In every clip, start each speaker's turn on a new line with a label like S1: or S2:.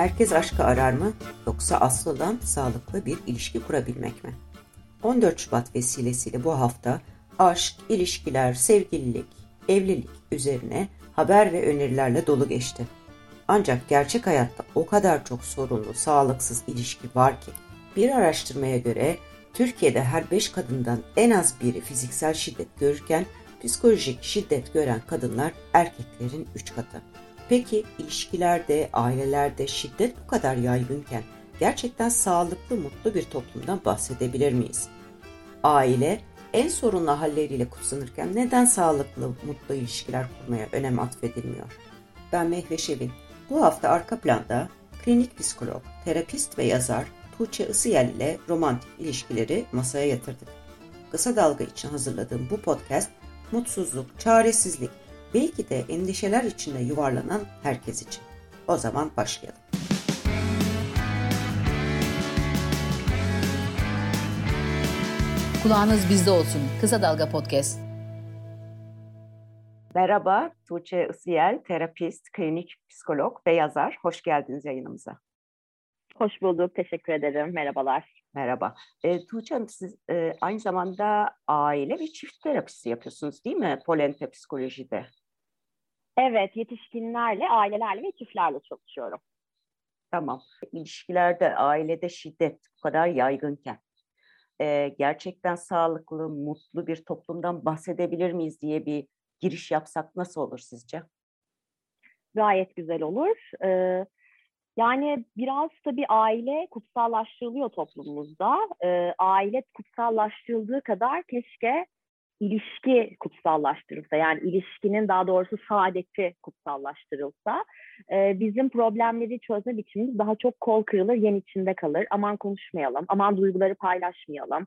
S1: Herkes aşkı arar mı yoksa asıl olan sağlıklı bir ilişki kurabilmek mi? 14 Şubat vesilesiyle bu hafta aşk, ilişkiler, sevgililik, evlilik üzerine haber ve önerilerle dolu geçti. Ancak gerçek hayatta o kadar çok sorunlu, sağlıksız ilişki var ki bir araştırmaya göre Türkiye'de her 5 kadından en az biri fiziksel şiddet görürken psikolojik şiddet gören kadınlar erkeklerin 3 katı. Peki ilişkilerde, ailelerde şiddet bu kadar yaygınken gerçekten sağlıklı, mutlu bir toplumdan bahsedebilir miyiz? Aile en sorunlu halleriyle kutsanırken neden sağlıklı, mutlu ilişkiler kurmaya önem atfedilmiyor? Ben Mehve Şevin. Bu hafta arka planda klinik psikolog, terapist ve yazar Tuğçe Isıyel ile romantik ilişkileri masaya yatırdık. Kısa Dalga için hazırladığım bu podcast mutsuzluk, çaresizlik, belki de endişeler içinde yuvarlanan herkes için. O zaman başlayalım.
S2: Kulağınız bizde olsun. Kısa Dalga Podcast.
S1: Merhaba, Tuğçe Isıyel, terapist, klinik psikolog ve yazar. Hoş geldiniz yayınımıza.
S3: Hoş bulduk, teşekkür ederim. Merhabalar.
S1: Merhaba. E, Tuğçe Hanım, siz e, aynı zamanda aile ve çift terapisi yapıyorsunuz değil mi Polente Psikoloji'de?
S3: Evet, yetişkinlerle, ailelerle ve çiftlerle çalışıyorum.
S1: Tamam. İlişkilerde, ailede şiddet bu kadar yaygınken e, gerçekten sağlıklı, mutlu bir toplumdan bahsedebilir miyiz diye bir giriş yapsak nasıl olur sizce?
S3: Gayet güzel olur. Ee, yani biraz tabii aile kutsallaştırılıyor toplumumuzda. Ee, aile kutsallaştırıldığı kadar keşke ilişki kutsallaştırılsa yani ilişkinin daha doğrusu saadeti kutsallaştırılsa e, bizim problemleri çözme biçimimiz daha çok kol kırılır yen içinde kalır. Aman konuşmayalım aman duyguları paylaşmayalım.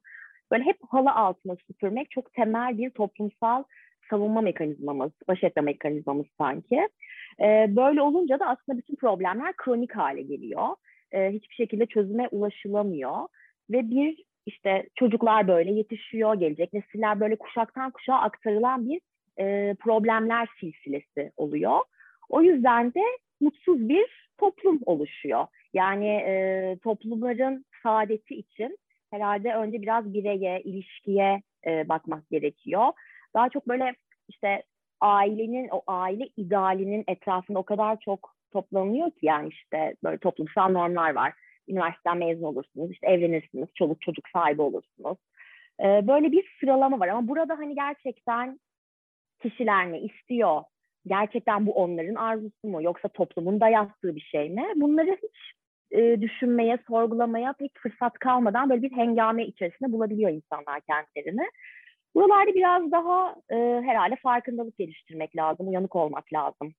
S3: Böyle hep halı altına süpürmek çok temel bir toplumsal savunma mekanizmamız baş etme mekanizmamız sanki. E, böyle olunca da aslında bütün problemler kronik hale geliyor. E, hiçbir şekilde çözüme ulaşılamıyor ve bir işte çocuklar böyle yetişiyor, gelecek nesiller böyle kuşaktan kuşağa aktarılan bir e, problemler silsilesi oluyor. O yüzden de mutsuz bir toplum oluşuyor. Yani e, toplumların saadeti için herhalde önce biraz bireye, ilişkiye e, bakmak gerekiyor. Daha çok böyle işte ailenin, o aile idealinin etrafında o kadar çok toplanıyor ki yani işte böyle toplumsal normlar var üniversiteden mezun olursunuz, işte evlenirsiniz, çoluk çocuk sahibi olursunuz. Ee, böyle bir sıralama var ama burada hani gerçekten kişiler ne istiyor? Gerçekten bu onların arzusu mu yoksa toplumun dayattığı bir şey mi? Bunları hiç e, düşünmeye, sorgulamaya pek fırsat kalmadan böyle bir hengame içerisinde bulabiliyor insanlar kendilerini. Buralarda biraz daha e, herhalde farkındalık geliştirmek lazım, uyanık olmak lazım.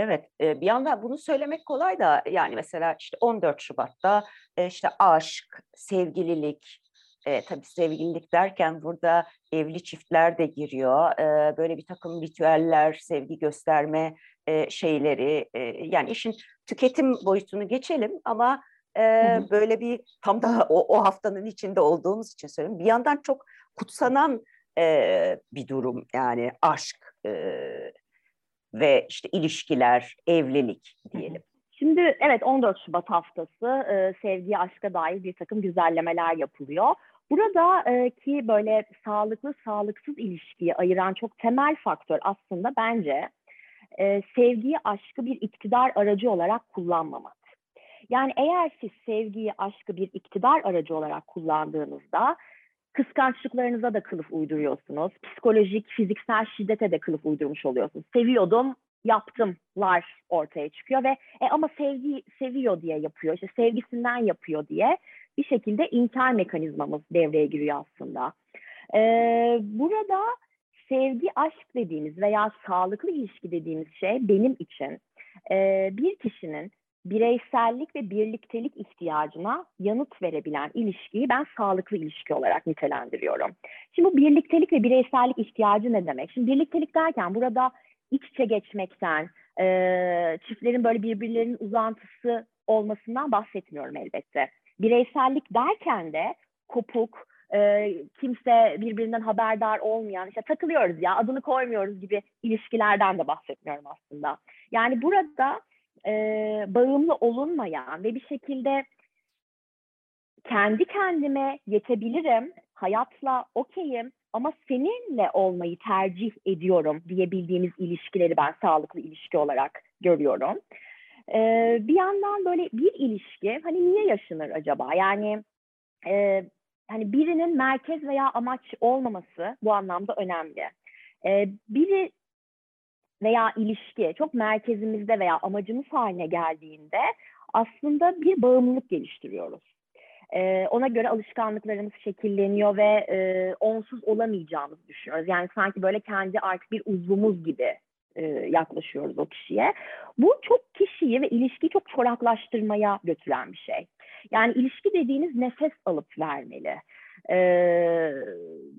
S1: Evet, bir yandan bunu söylemek kolay da yani mesela işte 14 Şubat'ta işte aşk, sevgililik, e, tabii sevgililik derken burada evli çiftler de giriyor. E, böyle bir takım ritüeller, sevgi gösterme e, şeyleri, e, yani işin tüketim boyutunu geçelim ama e, böyle bir tam da o, o haftanın içinde olduğumuz için söylüyorum. Bir yandan çok kutsanan e, bir durum yani aşk, e, ve işte ilişkiler, evlilik diyelim.
S3: Şimdi evet 14 Şubat haftası e, sevgiye, aşka dair bir takım güzellemeler yapılıyor. Burada e, ki böyle sağlıklı, sağlıksız ilişkiyi ayıran çok temel faktör aslında bence e, sevgiyi, aşkı bir iktidar aracı olarak kullanmamak. Yani eğer siz sevgiyi, aşkı bir iktidar aracı olarak kullandığınızda kıskançlıklarınıza da kılıf uyduruyorsunuz. Psikolojik, fiziksel şiddete de kılıf uydurmuş oluyorsunuz. Seviyordum, yaptımlar ortaya çıkıyor ve e, ama sevgi seviyor diye yapıyor, işte sevgisinden yapıyor diye bir şekilde inkar mekanizmamız devreye giriyor aslında. Ee, burada sevgi, aşk dediğimiz veya sağlıklı ilişki dediğimiz şey benim için e, bir kişinin bireysellik ve birliktelik ihtiyacına yanıt verebilen ilişkiyi ben sağlıklı ilişki olarak nitelendiriyorum. Şimdi bu birliktelik ve bireysellik ihtiyacı ne demek? Şimdi birliktelik derken burada iç içe geçmekten, e, çiftlerin böyle birbirlerinin uzantısı olmasından bahsetmiyorum elbette. Bireysellik derken de kopuk, e, kimse birbirinden haberdar olmayan, işte takılıyoruz ya adını koymuyoruz gibi ilişkilerden de bahsetmiyorum aslında. Yani burada e, bağımlı olunmayan ve bir şekilde kendi kendime yetebilirim, hayatla okeyim ama seninle olmayı tercih ediyorum diyebildiğimiz ilişkileri ben sağlıklı ilişki olarak görüyorum. Ee, bir yandan böyle bir ilişki hani niye yaşanır acaba? Yani e, hani birinin merkez veya amaç olmaması bu anlamda önemli. Ee, biri veya ilişki çok merkezimizde veya amacımız haline geldiğinde aslında bir bağımlılık geliştiriyoruz. Ee, ona göre alışkanlıklarımız şekilleniyor ve e, onsuz olamayacağımızı düşünüyoruz. Yani sanki böyle kendi artık bir uzvumuz gibi e, yaklaşıyoruz o kişiye. Bu çok kişiyi ve ilişkiyi çok çoraklaştırmaya götüren bir şey. Yani ilişki dediğiniz nefes alıp vermeli. Ee,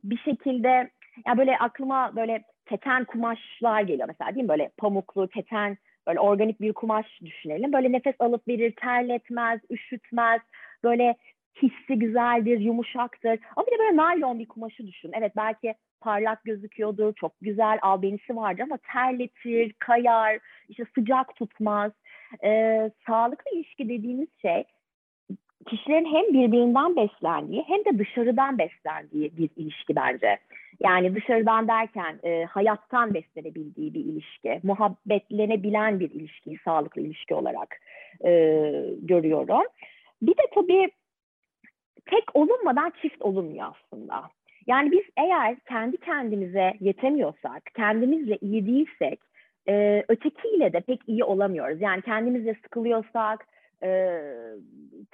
S3: bir şekilde ya böyle aklıma böyle keten kumaşlar geliyor mesela değil mi? Böyle pamuklu, keten böyle organik bir kumaş düşünelim. Böyle nefes alıp verir, terletmez, üşütmez. Böyle hissi güzeldir, yumuşaktır. Ama bir de böyle naylon bir kumaşı düşün. Evet belki parlak gözüküyordur, çok güzel albenisi vardır ama terletir, kayar, işte sıcak tutmaz. Ee, sağlıklı ilişki dediğimiz şey kişilerin hem birbirinden beslendiği hem de dışarıdan beslendiği bir ilişki bence. Yani dışarıdan derken e, hayattan beslenebildiği bir ilişki, muhabbetlenebilen bir ilişkiyi sağlıklı ilişki olarak e, görüyorum. Bir de tabii tek olunmadan çift olunmuyor aslında. Yani biz eğer kendi kendimize yetemiyorsak, kendimizle iyi değilsek, e, ötekiyle de pek iyi olamıyoruz. Yani kendimizle sıkılıyorsak, e,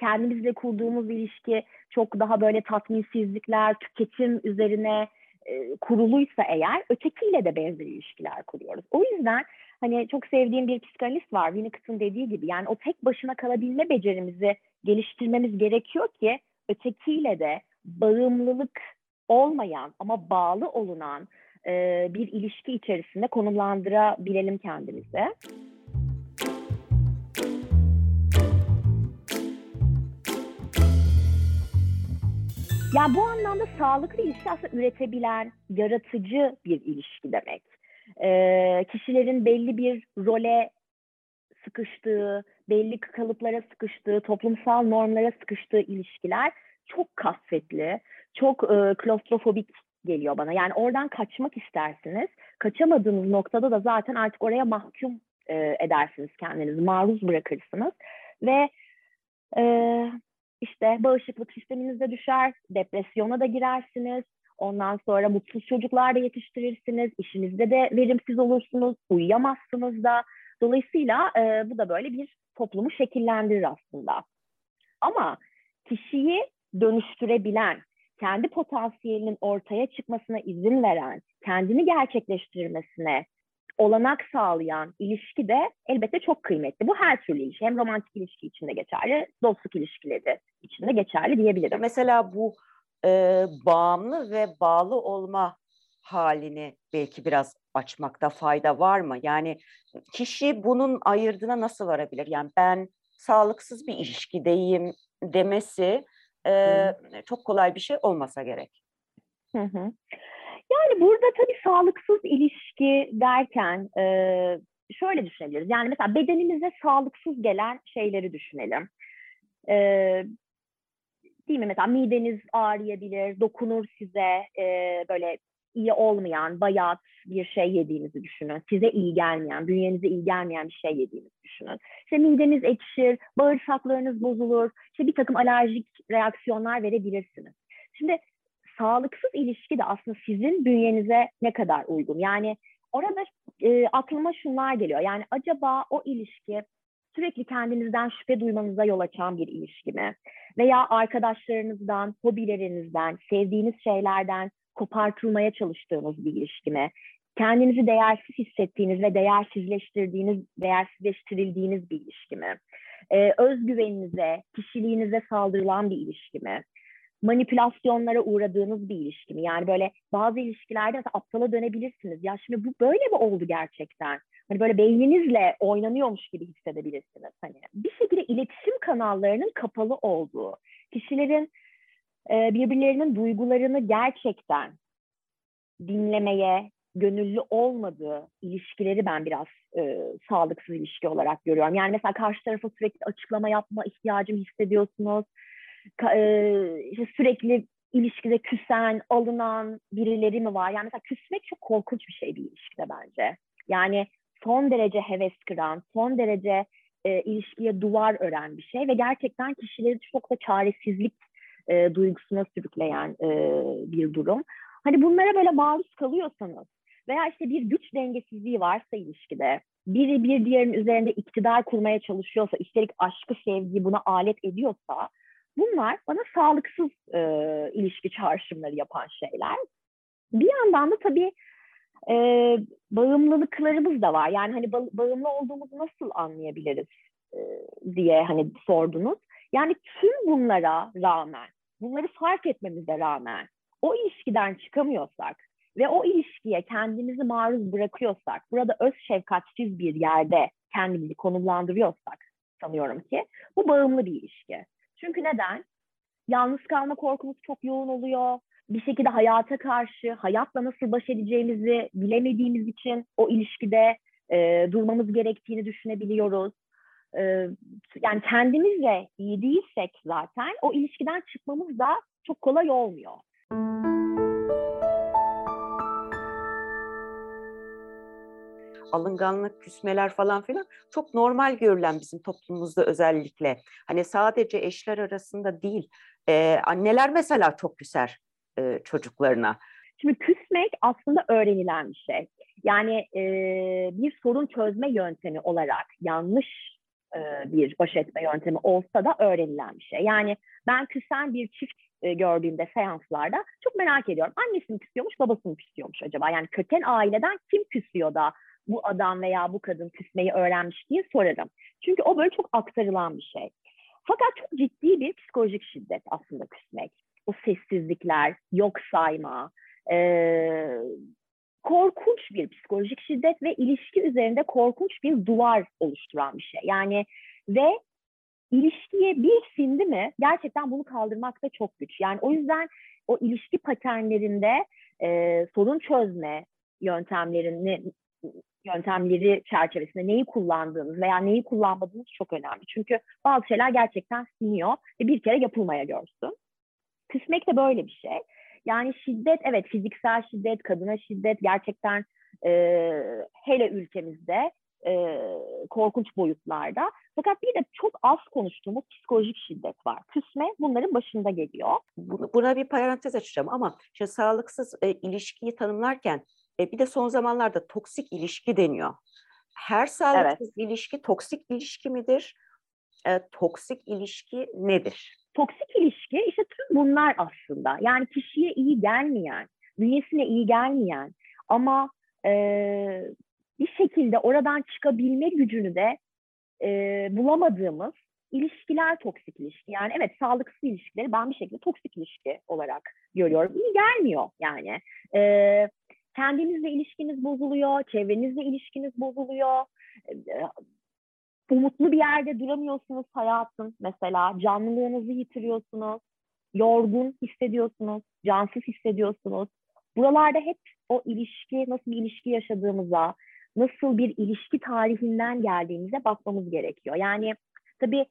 S3: kendimizle kurduğumuz ilişki çok daha böyle tatminsizlikler, tüketim üzerine e, kuruluysa eğer ötekiyle de benzer ilişkiler kuruyoruz. O yüzden hani çok sevdiğim bir psikanalist var Winnicott'ın dediği gibi yani o tek başına kalabilme becerimizi geliştirmemiz gerekiyor ki ötekiyle de bağımlılık olmayan ama bağlı olunan e, bir ilişki içerisinde konumlandırabilelim kendimizi. Yani bu anlamda sağlıklı ilişki aslında üretebilen, yaratıcı bir ilişki demek. Ee, kişilerin belli bir role sıkıştığı, belli kalıplara sıkıştığı, toplumsal normlara sıkıştığı ilişkiler çok kasvetli, çok e, klostrofobik geliyor bana. Yani oradan kaçmak istersiniz. Kaçamadığınız noktada da zaten artık oraya mahkum e, edersiniz kendinizi, maruz bırakırsınız. Ve e, işte bağışıklık sisteminizde düşer, depresyona da girersiniz. Ondan sonra mutsuz çocuklar da yetiştirirsiniz. İşinizde de verimsiz olursunuz, uyuyamazsınız da. Dolayısıyla e, bu da böyle bir toplumu şekillendirir aslında. Ama kişiyi dönüştürebilen, kendi potansiyelinin ortaya çıkmasına izin veren, kendini gerçekleştirmesine olanak sağlayan ilişki de elbette çok kıymetli. Bu her türlü ilişki. Hem romantik ilişki içinde geçerli, dostluk ilişkileri de içinde geçerli diyebilirim.
S1: Mesela bu e, bağımlı ve bağlı olma halini belki biraz açmakta fayda var mı? Yani kişi bunun ayırdığına nasıl varabilir? Yani ben sağlıksız bir ilişkideyim demesi e, çok kolay bir şey olmasa gerek.
S3: Hı hı. Yani burada tabii sağlıksız ilişki derken e, şöyle düşünebiliriz. Yani mesela bedenimize sağlıksız gelen şeyleri düşünelim. E, değil mi? Mesela mideniz ağrıyabilir, dokunur size e, böyle iyi olmayan, bayat bir şey yediğinizi düşünün. Size iyi gelmeyen, bünyenize iyi gelmeyen bir şey yediğinizi düşünün. İşte mideniz ekşir, bağırsaklarınız bozulur, işte bir takım alerjik reaksiyonlar verebilirsiniz. Şimdi sağlıksız ilişki de aslında sizin bünyenize ne kadar uygun? Yani orada e, aklıma şunlar geliyor. Yani acaba o ilişki sürekli kendinizden şüphe duymanıza yol açan bir ilişki mi? Veya arkadaşlarınızdan, hobilerinizden, sevdiğiniz şeylerden kopartılmaya çalıştığınız bir ilişki mi? Kendinizi değersiz hissettiğiniz ve değersizleştirdiğiniz, değersizleştirildiğiniz bir ilişki mi? Ee, özgüveninize, kişiliğinize saldırılan bir ilişki mi? Manipülasyonlara uğradığınız bir ilişki mi? Yani böyle bazı ilişkilerde mesela aptala dönebilirsiniz. Ya şimdi bu böyle mi oldu gerçekten? Hani böyle beyninizle oynanıyormuş gibi hissedebilirsiniz. Hani bir şekilde iletişim kanallarının kapalı olduğu, kişilerin e, birbirlerinin duygularını gerçekten dinlemeye, gönüllü olmadığı ilişkileri ben biraz e, sağlıksız ilişki olarak görüyorum. Yani mesela karşı tarafa sürekli açıklama yapma ihtiyacım hissediyorsunuz. E, işte sürekli ilişkide küsen, alınan birileri mi var? Yani mesela küsmek çok korkunç bir şey bir ilişkide bence. Yani son derece heves kıran, son derece e, ilişkiye duvar ören bir şey ve gerçekten kişileri çok da çaresizlik e, duygusuna sürükleyen e, bir durum. Hani bunlara böyle maruz kalıyorsanız veya işte bir güç dengesizliği varsa ilişkide, biri bir diğerinin üzerinde iktidar kurmaya çalışıyorsa, üstelik aşkı, sevgiyi buna alet ediyorsa bunlar bana sağlıksız e, ilişki çağrışımları yapan şeyler. Bir yandan da tabii e, bağımlılıklarımız da var. Yani hani ba- bağımlı olduğumuzu nasıl anlayabiliriz e, diye hani sordunuz. Yani tüm bunlara rağmen, bunları fark etmemize rağmen o ilişkiden çıkamıyorsak ve o ilişkiye kendimizi maruz bırakıyorsak, burada öz şefkatsiz bir yerde kendimizi konumlandırıyorsak sanıyorum ki bu bağımlı bir ilişki. Çünkü neden? Yalnız kalma korkumuz çok yoğun oluyor. Bir şekilde hayata karşı, hayatla nasıl baş edeceğimizi bilemediğimiz için o ilişkide e, durmamız gerektiğini düşünebiliyoruz. E, yani kendimizle iyi değilsek zaten o ilişkiden çıkmamız da çok kolay olmuyor.
S1: Alınganlık, küsmeler falan filan çok normal görülen bizim toplumumuzda özellikle. Hani sadece eşler arasında değil, e, anneler mesela çok küser e, çocuklarına.
S3: Şimdi küsmek aslında öğrenilen bir şey. Yani e, bir sorun çözme yöntemi olarak yanlış e, bir baş etme yöntemi olsa da öğrenilen bir şey. Yani ben küsen bir çift e, gördüğümde seanslarda çok merak ediyorum. Annesi mi küsüyormuş, babası mı küsüyormuş acaba? Yani köken aileden kim küsüyor da bu adam veya bu kadın küsmeyi öğrenmiş diye sorarım. Çünkü o böyle çok aktarılan bir şey. Fakat çok ciddi bir psikolojik şiddet aslında küsmek. O sessizlikler, yok sayma, e, korkunç bir psikolojik şiddet ve ilişki üzerinde korkunç bir duvar oluşturan bir şey. Yani ve ilişkiye bir sindi mi gerçekten bunu kaldırmak da çok güç. Yani o yüzden o ilişki paternlerinde e, sorun çözme yöntemlerini yöntemleri çerçevesinde neyi kullandığınız veya neyi kullanmadığınız çok önemli. Çünkü bazı şeyler gerçekten siniyor ve bir kere yapılmaya görsün. Küsmek de böyle bir şey. Yani şiddet, evet fiziksel şiddet, kadına şiddet gerçekten e, hele ülkemizde e, korkunç boyutlarda. Fakat bir de çok az konuştuğumuz psikolojik şiddet var. Küsme bunların başında geliyor.
S1: Buna bir parantez açacağım ama işte sağlıksız e, ilişkiyi tanımlarken e, bir de son zamanlarda toksik ilişki deniyor. Her sağlıksız evet. ilişki toksik ilişki midir? E, toksik ilişki nedir?
S3: Toksik ilişki işte tüm bunlar aslında. Yani kişiye iyi gelmeyen, bünyesine iyi gelmeyen ama e, bir şekilde oradan çıkabilme gücünü de e, bulamadığımız ilişkiler toksik ilişki. Yani evet sağlıksız ilişkileri ben bir şekilde toksik ilişki olarak görüyorum. İyi gelmiyor yani. E, kendinizle ilişkiniz bozuluyor, çevrenizle ilişkiniz bozuluyor. Umutlu bir yerde duramıyorsunuz hayatın mesela. Canlılığınızı yitiriyorsunuz. Yorgun hissediyorsunuz, cansız hissediyorsunuz. Buralarda hep o ilişki, nasıl bir ilişki yaşadığımıza, nasıl bir ilişki tarihinden geldiğimize bakmamız gerekiyor. Yani tabii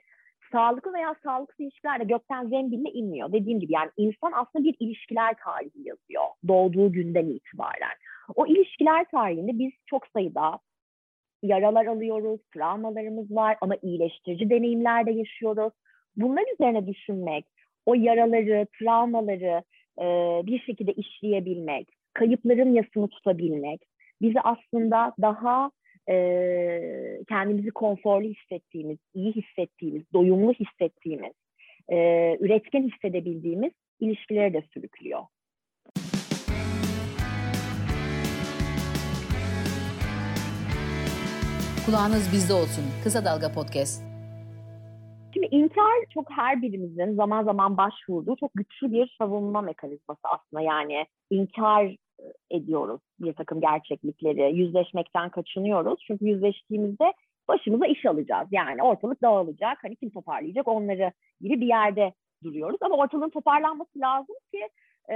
S3: sağlıklı veya sağlıksız ilişkiler de gökten zembille inmiyor. Dediğim gibi yani insan aslında bir ilişkiler tarihi yazıyor doğduğu günden itibaren. O ilişkiler tarihinde biz çok sayıda yaralar alıyoruz, travmalarımız var ama iyileştirici deneyimler de yaşıyoruz. Bunlar üzerine düşünmek, o yaraları, travmaları e, bir şekilde işleyebilmek, kayıpların yasını tutabilmek bizi aslında daha e, kendimizi konforlu hissettiğimiz, iyi hissettiğimiz, doyumlu hissettiğimiz, e, üretken hissedebildiğimiz ilişkilere de sürüklüyor.
S2: Kulağınız bizde olsun. Kısa Dalga Podcast.
S3: Şimdi inkar çok her birimizin zaman zaman başvurduğu çok güçlü bir savunma mekanizması aslında. Yani inkar ediyoruz bir takım gerçeklikleri. Yüzleşmekten kaçınıyoruz. Çünkü yüzleştiğimizde başımıza iş alacağız. Yani ortalık dağılacak. Hani kim toparlayacak onları gibi bir yerde duruyoruz. Ama ortalığın toparlanması lazım ki e,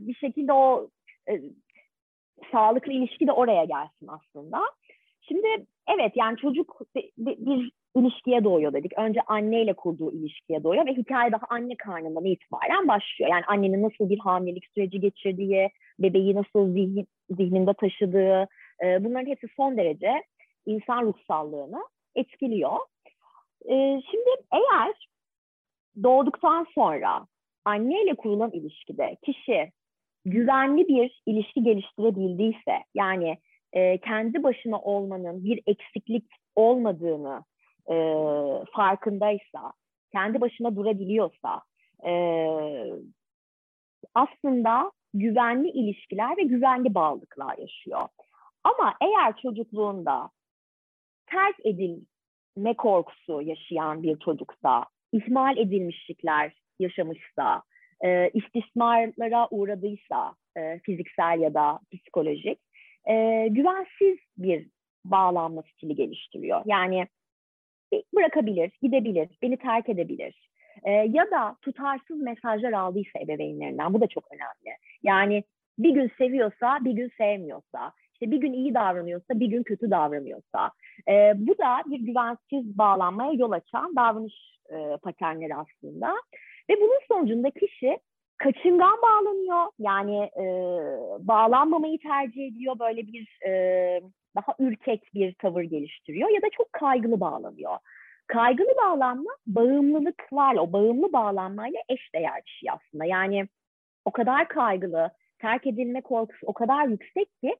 S3: bir şekilde o e, sağlıklı ilişki de oraya gelsin aslında. Şimdi evet yani çocuk bir, bir ilişkiye doğuyor dedik. Önce anneyle kurduğu ilişkiye doğuyor ve hikaye daha anne karnından itibaren başlıyor. Yani annenin nasıl bir hamilelik süreci geçirdiği, bebeği nasıl zihin, zihninde taşıdığı, e, bunların hepsi son derece insan ruhsallığını etkiliyor. E, şimdi eğer doğduktan sonra anneyle kurulan ilişkide kişi güvenli bir ilişki geliştirebildiyse, yani e, kendi başına olmanın bir eksiklik olmadığını e, farkındaysa, kendi başına durabiliyorsa, e, aslında güvenli ilişkiler ve güvenli bağlılıklar yaşıyor. Ama eğer çocukluğunda terk edilme korkusu yaşayan bir çocuksa, ihmal edilmişlikler yaşamışsa, e, istismarlara uğradıysa e, fiziksel ya da psikolojik, e, güvensiz bir bağlanma stili geliştiriyor. Yani bırakabilir, gidebilir, beni terk edebilir. E, ya da tutarsız mesajlar aldıysa ebeveynlerinden, bu da çok önemli. Yani bir gün seviyorsa, bir gün sevmiyorsa, işte bir gün iyi davranıyorsa, bir gün kötü davranıyorsa. E, bu da bir güvensiz bağlanmaya yol açan davranış e, paternleri aslında. Ve bunun sonucunda kişi kaçıngan bağlanıyor. Yani e, bağlanmamayı tercih ediyor. Böyle bir e, daha ürkek bir tavır geliştiriyor ya da çok kaygılı bağlanıyor. Kaygılı bağlanma bağımlılıklarla, o bağımlı bağlanmayla eş değer bir şey aslında. Yani o kadar kaygılı, terk edilme korkusu o kadar yüksek ki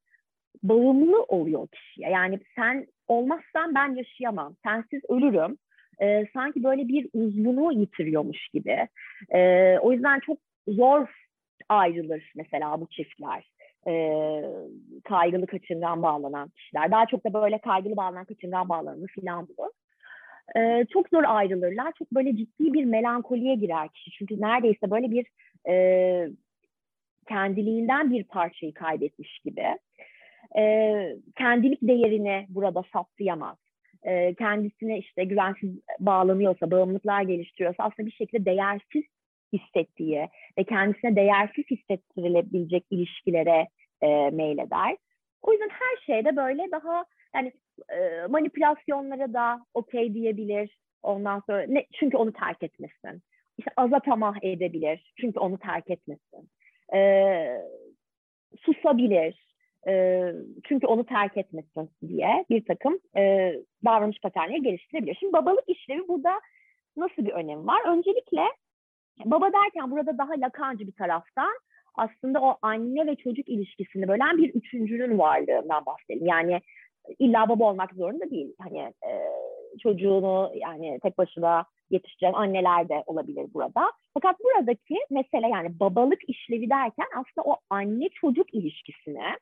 S3: bağımlı oluyor kişiye. Yani sen olmazsan ben yaşayamam, sensiz ölürüm. Ee, sanki böyle bir uzvunu yitiriyormuş gibi. Ee, o yüzden çok zor ayrılır mesela bu çiftler. Ee, kaygılı kaçıngan bağlanan kişiler. Daha çok da böyle kaygılı bağlanan kaçıngan bağlananı filan bu. Ee, çok zor ayrılırlar. Çok böyle ciddi bir melankoliye girer kişi. Çünkü neredeyse böyle bir e, kendiliğinden bir parçayı kaybetmiş gibi e, kendilik değerini burada saptayamaz. E, kendisine işte güvensiz bağlanıyorsa, bağımlılıklar geliştiriyorsa aslında bir şekilde değersiz hissettiği ve kendisine değersiz hissettirilebilecek ilişkilere e, meyleder. O yüzden her şeyde böyle daha yani e, manipülasyonlara da okey diyebilir. Ondan sonra ne, çünkü onu terk etmesin. İşte aza tamah edebilir. Çünkü onu terk etmesin. E, susabilir e, çünkü onu terk etmesin diye bir takım e, davranış paternleri geliştirebilir. Şimdi babalık işlevi burada nasıl bir önemi var? Öncelikle baba derken burada daha lakancı bir taraftan aslında o anne ve çocuk ilişkisini bölen bir üçüncünün varlığından bahsedelim. Yani illa baba olmak zorunda değil. Hani e, çocuğunu yani tek başına yetiştiren anneler de olabilir burada. Fakat buradaki mesele yani babalık işlevi derken aslında o anne çocuk ilişkisine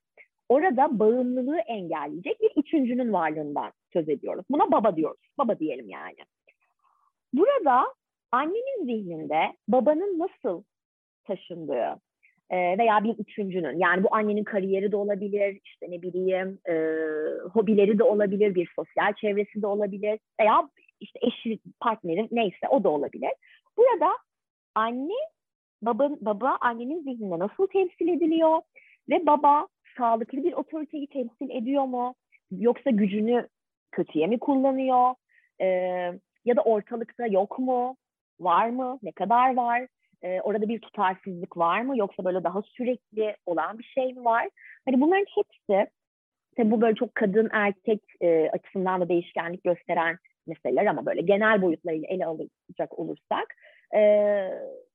S3: orada bağımlılığı engelleyecek bir üçüncünün varlığından söz ediyoruz. Buna baba diyoruz. Baba diyelim yani. Burada annenin zihninde babanın nasıl taşındığı e, veya bir üçüncünün yani bu annenin kariyeri de olabilir, işte ne bileyim e, hobileri de olabilir, bir sosyal çevresi de olabilir veya işte eşi, partneri neyse o da olabilir. Burada anne baba, baba annenin zihninde nasıl temsil ediliyor ve baba sağlıklı bir otoriteyi temsil ediyor mu? Yoksa gücünü kötüye mi kullanıyor? Ee, ya da ortalıkta yok mu? Var mı? Ne kadar var? Ee, orada bir tutarsızlık var mı? Yoksa böyle daha sürekli olan bir şey mi var? Hani bunların hepsi tabi bu böyle çok kadın erkek e, açısından da değişkenlik gösteren meseleler ama böyle genel boyutlarıyla ele alacak olursak e,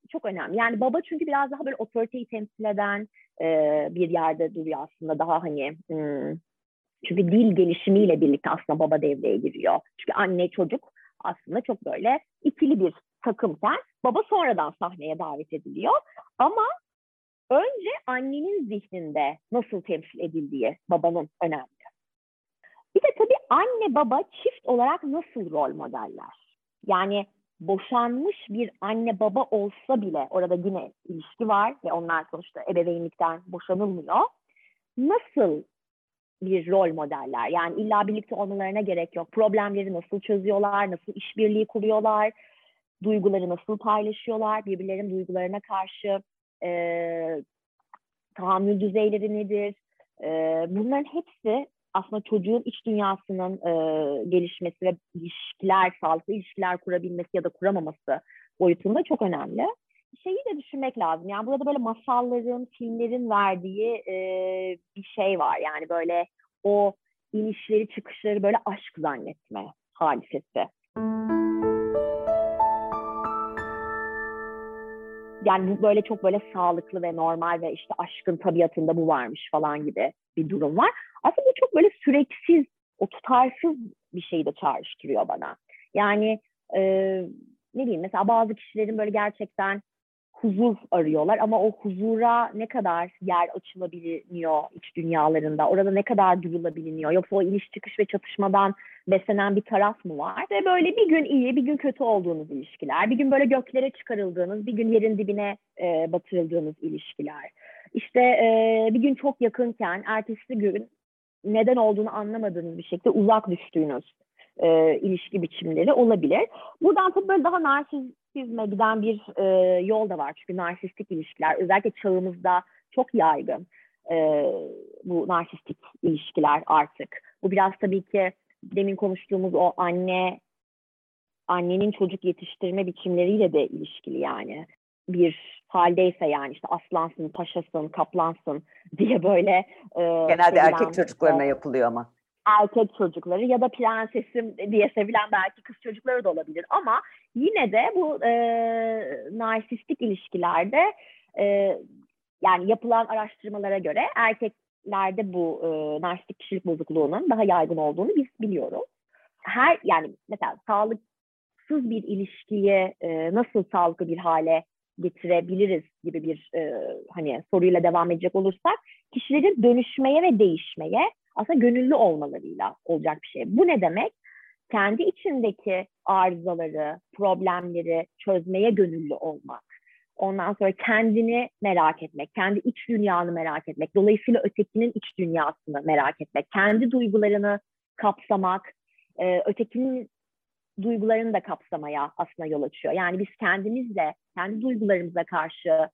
S3: çok önemli. Yani baba çünkü biraz daha böyle otoriteyi temsil eden e, bir yerde duruyor aslında daha hani hmm, çünkü dil gelişimiyle birlikte aslında baba devreye giriyor. Çünkü anne çocuk aslında çok böyle ikili bir takımken baba sonradan sahneye davet ediliyor. Ama önce annenin zihninde nasıl temsil edildiği babanın önemli. Bir de tabii anne baba çift olarak nasıl rol modeller? Yani boşanmış bir anne baba olsa bile orada yine ilişki var ve onlar sonuçta ebeveynlikten boşanılmıyor. Nasıl bir rol modeller? Yani illa birlikte olmalarına gerek yok. Problemleri nasıl çözüyorlar, nasıl işbirliği kuruyorlar, duyguları nasıl paylaşıyorlar, birbirlerinin duygularına karşı e, tahammül düzeyleri nedir, E, bunların hepsi aslında çocuğun iç dünyasının e, gelişmesi ve ilişkiler, sağlıklı ilişkiler kurabilmesi ya da kuramaması boyutunda çok önemli. Şeyi de düşünmek lazım. Yani burada böyle masalların, filmlerin verdiği e, bir şey var. Yani böyle o inişleri, çıkışları böyle aşk zannetme hadisesi. Yani böyle çok böyle sağlıklı ve normal ve işte aşkın tabiatında bu varmış falan gibi bir durum var. Aslında bu çok böyle süreksiz, o tutarsız bir şeyi de çağrıştırıyor bana. Yani e, ne bileyim mesela bazı kişilerin böyle gerçekten huzur arıyorlar ama o huzura ne kadar yer açılabiliyor iç dünyalarında, orada ne kadar durulabiliyor yoksa o iniş çıkış ve çatışmadan beslenen bir taraf mı var? Ve böyle bir gün iyi, bir gün kötü olduğunuz ilişkiler, bir gün böyle göklere çıkarıldığınız, bir gün yerin dibine e, batırıldığınız ilişkiler. İşte e, bir gün çok yakınken, ertesi gün neden olduğunu anlamadığınız bir şekilde uzak düştüğünüz e, ilişki biçimleri olabilir. Buradan tabii böyle daha narsizme giden bir e, yol da var. Çünkü narsistik ilişkiler özellikle çağımızda çok yaygın e, bu narsistik ilişkiler artık. Bu biraz tabii ki demin konuştuğumuz o anne annenin çocuk yetiştirme biçimleriyle de ilişkili yani. Bir haldeyse yani işte aslansın, paşasın, kaplansın diye böyle
S1: e, genelde erkek çocuklarına yapılıyor ama
S3: erkek çocukları ya da prensesim diye sevilen belki kız çocukları da olabilir ama yine de bu e, narsistik ilişkilerde e, yani yapılan araştırmalara göre erkeklerde bu e, narsistik kişilik bozukluğunun daha yaygın olduğunu biz biliyoruz. Her yani mesela sağlıksız bir ilişkiyi e, nasıl sağlıklı bir hale getirebiliriz gibi bir e, hani soruyla devam edecek olursak kişilerin dönüşmeye ve değişmeye aslında gönüllü olmalarıyla olacak bir şey. Bu ne demek? Kendi içindeki arızaları, problemleri çözmeye gönüllü olmak. Ondan sonra kendini merak etmek, kendi iç dünyanı merak etmek, dolayısıyla ötekinin iç dünyasını merak etmek, kendi duygularını kapsamak, e, ötekinin duygularını da kapsamaya aslında yol açıyor. Yani biz kendimizle, kendi duygularımıza karşı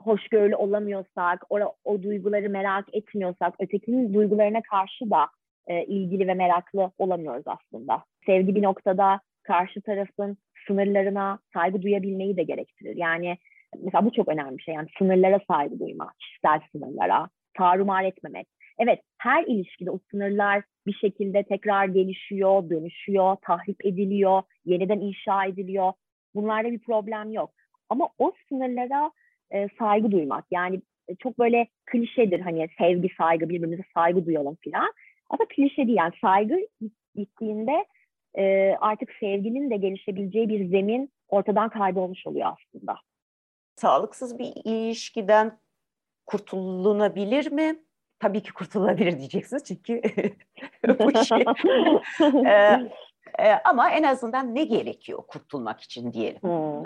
S3: hoşgörülü olamıyorsak, o, o duyguları merak etmiyorsak, ötekinin duygularına karşı da e, ilgili ve meraklı olamıyoruz aslında. Sevgi bir noktada karşı tarafın sınırlarına saygı duyabilmeyi de gerektirir. Yani mesela bu çok önemli bir şey. Yani sınırlara saygı duyma, kişisel sınırlara, tarumar etmemek. Evet, her ilişkide o sınırlar bir şekilde tekrar gelişiyor, dönüşüyor, tahrip ediliyor, yeniden inşa ediliyor. Bunlarda bir problem yok. Ama o sınırlara e, saygı duymak. Yani e, çok böyle klişedir hani sevgi, saygı, birbirimize saygı duyalım filan. Ama klişe değil yani saygı gittiğinde e, artık sevginin de gelişebileceği bir zemin ortadan kaybolmuş oluyor aslında.
S1: Sağlıksız bir ilişkiden kurtulunabilir mi? Tabii ki kurtulabilir diyeceksiniz çünkü bu şey. ee, e, ama en azından ne gerekiyor kurtulmak için diyelim. Hmm.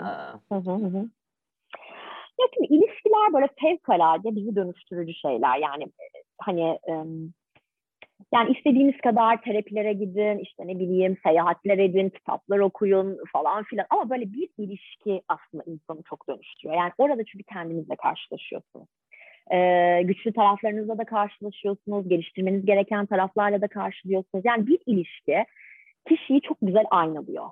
S3: Ya şimdi ilişkiler böyle fevkalade bizi dönüştürücü şeyler. Yani e, hani yani istediğiniz kadar terapilere gidin, işte ne bileyim seyahatler edin, kitaplar okuyun falan filan. Ama böyle bir ilişki aslında insanı çok dönüştürüyor. Yani orada çünkü kendinizle karşılaşıyorsunuz. Ee, güçlü taraflarınızla da karşılaşıyorsunuz, geliştirmeniz gereken taraflarla da karşılıyorsunuz. Yani bir ilişki kişiyi çok güzel aynalıyor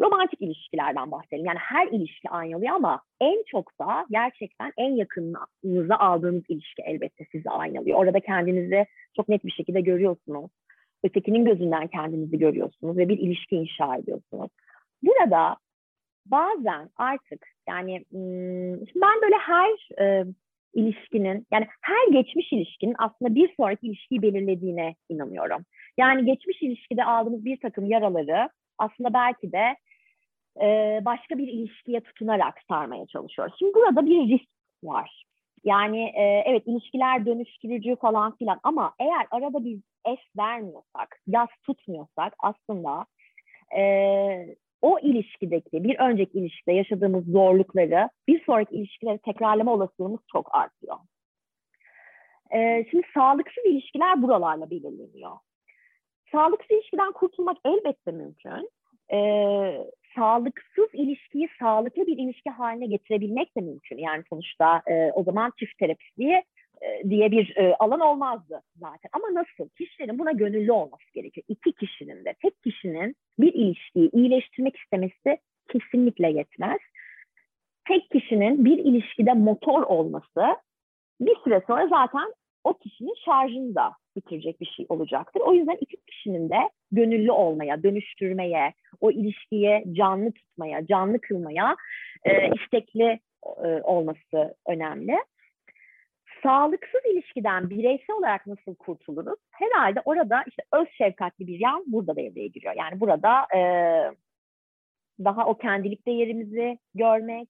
S3: romantik ilişkilerden bahsedelim. Yani her ilişki aynı oluyor ama en çok da gerçekten en yakınınıza aldığınız ilişki elbette sizi aynalıyor. Orada kendinizi çok net bir şekilde görüyorsunuz. Ötekinin gözünden kendinizi görüyorsunuz ve bir ilişki inşa ediyorsunuz. Burada bazen artık yani hmm, ben böyle her e, ilişkinin yani her geçmiş ilişkinin aslında bir sonraki ilişkiyi belirlediğine inanıyorum. Yani geçmiş ilişkide aldığımız bir takım yaraları aslında belki de e, başka bir ilişkiye tutunarak sarmaya çalışıyoruz. Şimdi burada bir risk var. Yani e, evet ilişkiler dönüştürücü falan filan ama eğer arada bir es vermiyorsak, yaz tutmuyorsak aslında e, o ilişkideki bir önceki ilişkide yaşadığımız zorlukları bir sonraki ilişkileri tekrarlama olasılığımız çok artıyor. E, şimdi sağlıksız ilişkiler buralarla belirleniyor. Sağlıksız ilişkiden kurtulmak elbette mümkün. E, sağlıksız ilişkiyi sağlıklı bir ilişki haline getirebilmek de mümkün. Yani sonuçta e, o zaman çift terapistliği e, diye bir e, alan olmazdı zaten. Ama nasıl? Kişilerin buna gönüllü olması gerekiyor. İki kişinin de, tek kişinin bir ilişkiyi iyileştirmek istemesi kesinlikle yetmez. Tek kişinin bir ilişkide motor olması bir süre sonra zaten o kişinin şarjını da bitirecek bir şey olacaktır. O yüzden iki kişinin de gönüllü olmaya, dönüştürmeye, o ilişkiye canlı tutmaya, canlı kılmaya e, istekli e, olması önemli. Sağlıksız ilişkiden bireysel olarak nasıl kurtuluruz? Herhalde orada işte öz şefkatli bir yan burada devreye giriyor. Yani burada e, daha o kendilik değerimizi görmek,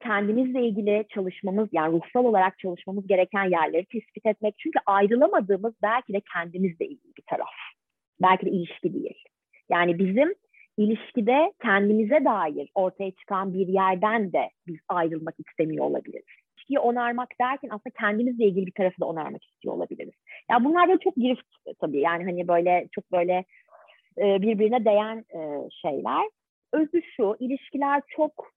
S3: kendimizle ilgili çalışmamız yani ruhsal olarak çalışmamız gereken yerleri tespit etmek. Çünkü ayrılamadığımız belki de kendimizle ilgili bir taraf. Belki de ilişki değil. Yani bizim ilişkide kendimize dair ortaya çıkan bir yerden de biz ayrılmak istemiyor olabiliriz. İlişkiyi onarmak derken aslında kendimizle ilgili bir tarafı da onarmak istiyor olabiliriz. Ya yani bunlar da çok girift tabii. Yani hani böyle çok böyle birbirine değen şeyler. Özü şu, ilişkiler çok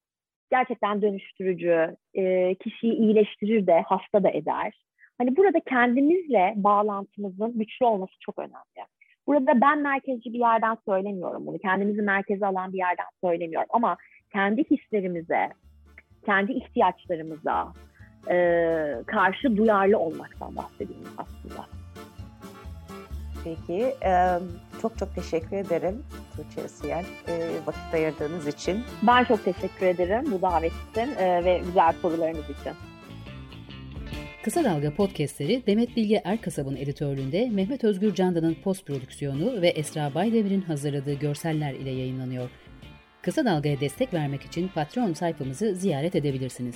S3: gerçekten dönüştürücü, e, kişiyi iyileştirir de, hasta da eder. Hani burada kendimizle bağlantımızın güçlü olması çok önemli. Burada ben merkezci bir yerden söylemiyorum bunu. Kendimizi merkeze alan bir yerden söylemiyorum. Ama kendi hislerimize, kendi ihtiyaçlarımıza e, karşı duyarlı olmaktan bahsediyorum aslında.
S1: Peki, çok çok teşekkür ederim Tuğçe Siyel vakit ayırdığınız için.
S3: Ben çok teşekkür ederim bu davet için ve güzel sorularınız için.
S2: Kısa Dalga podcastleri Demet Bilge Erkasab'ın editörlüğünde Mehmet Özgür Candan'ın post prodüksiyonu ve Esra Baydemir'in hazırladığı görseller ile yayınlanıyor. Kısa Dalga'ya destek vermek için Patreon sayfamızı ziyaret edebilirsiniz.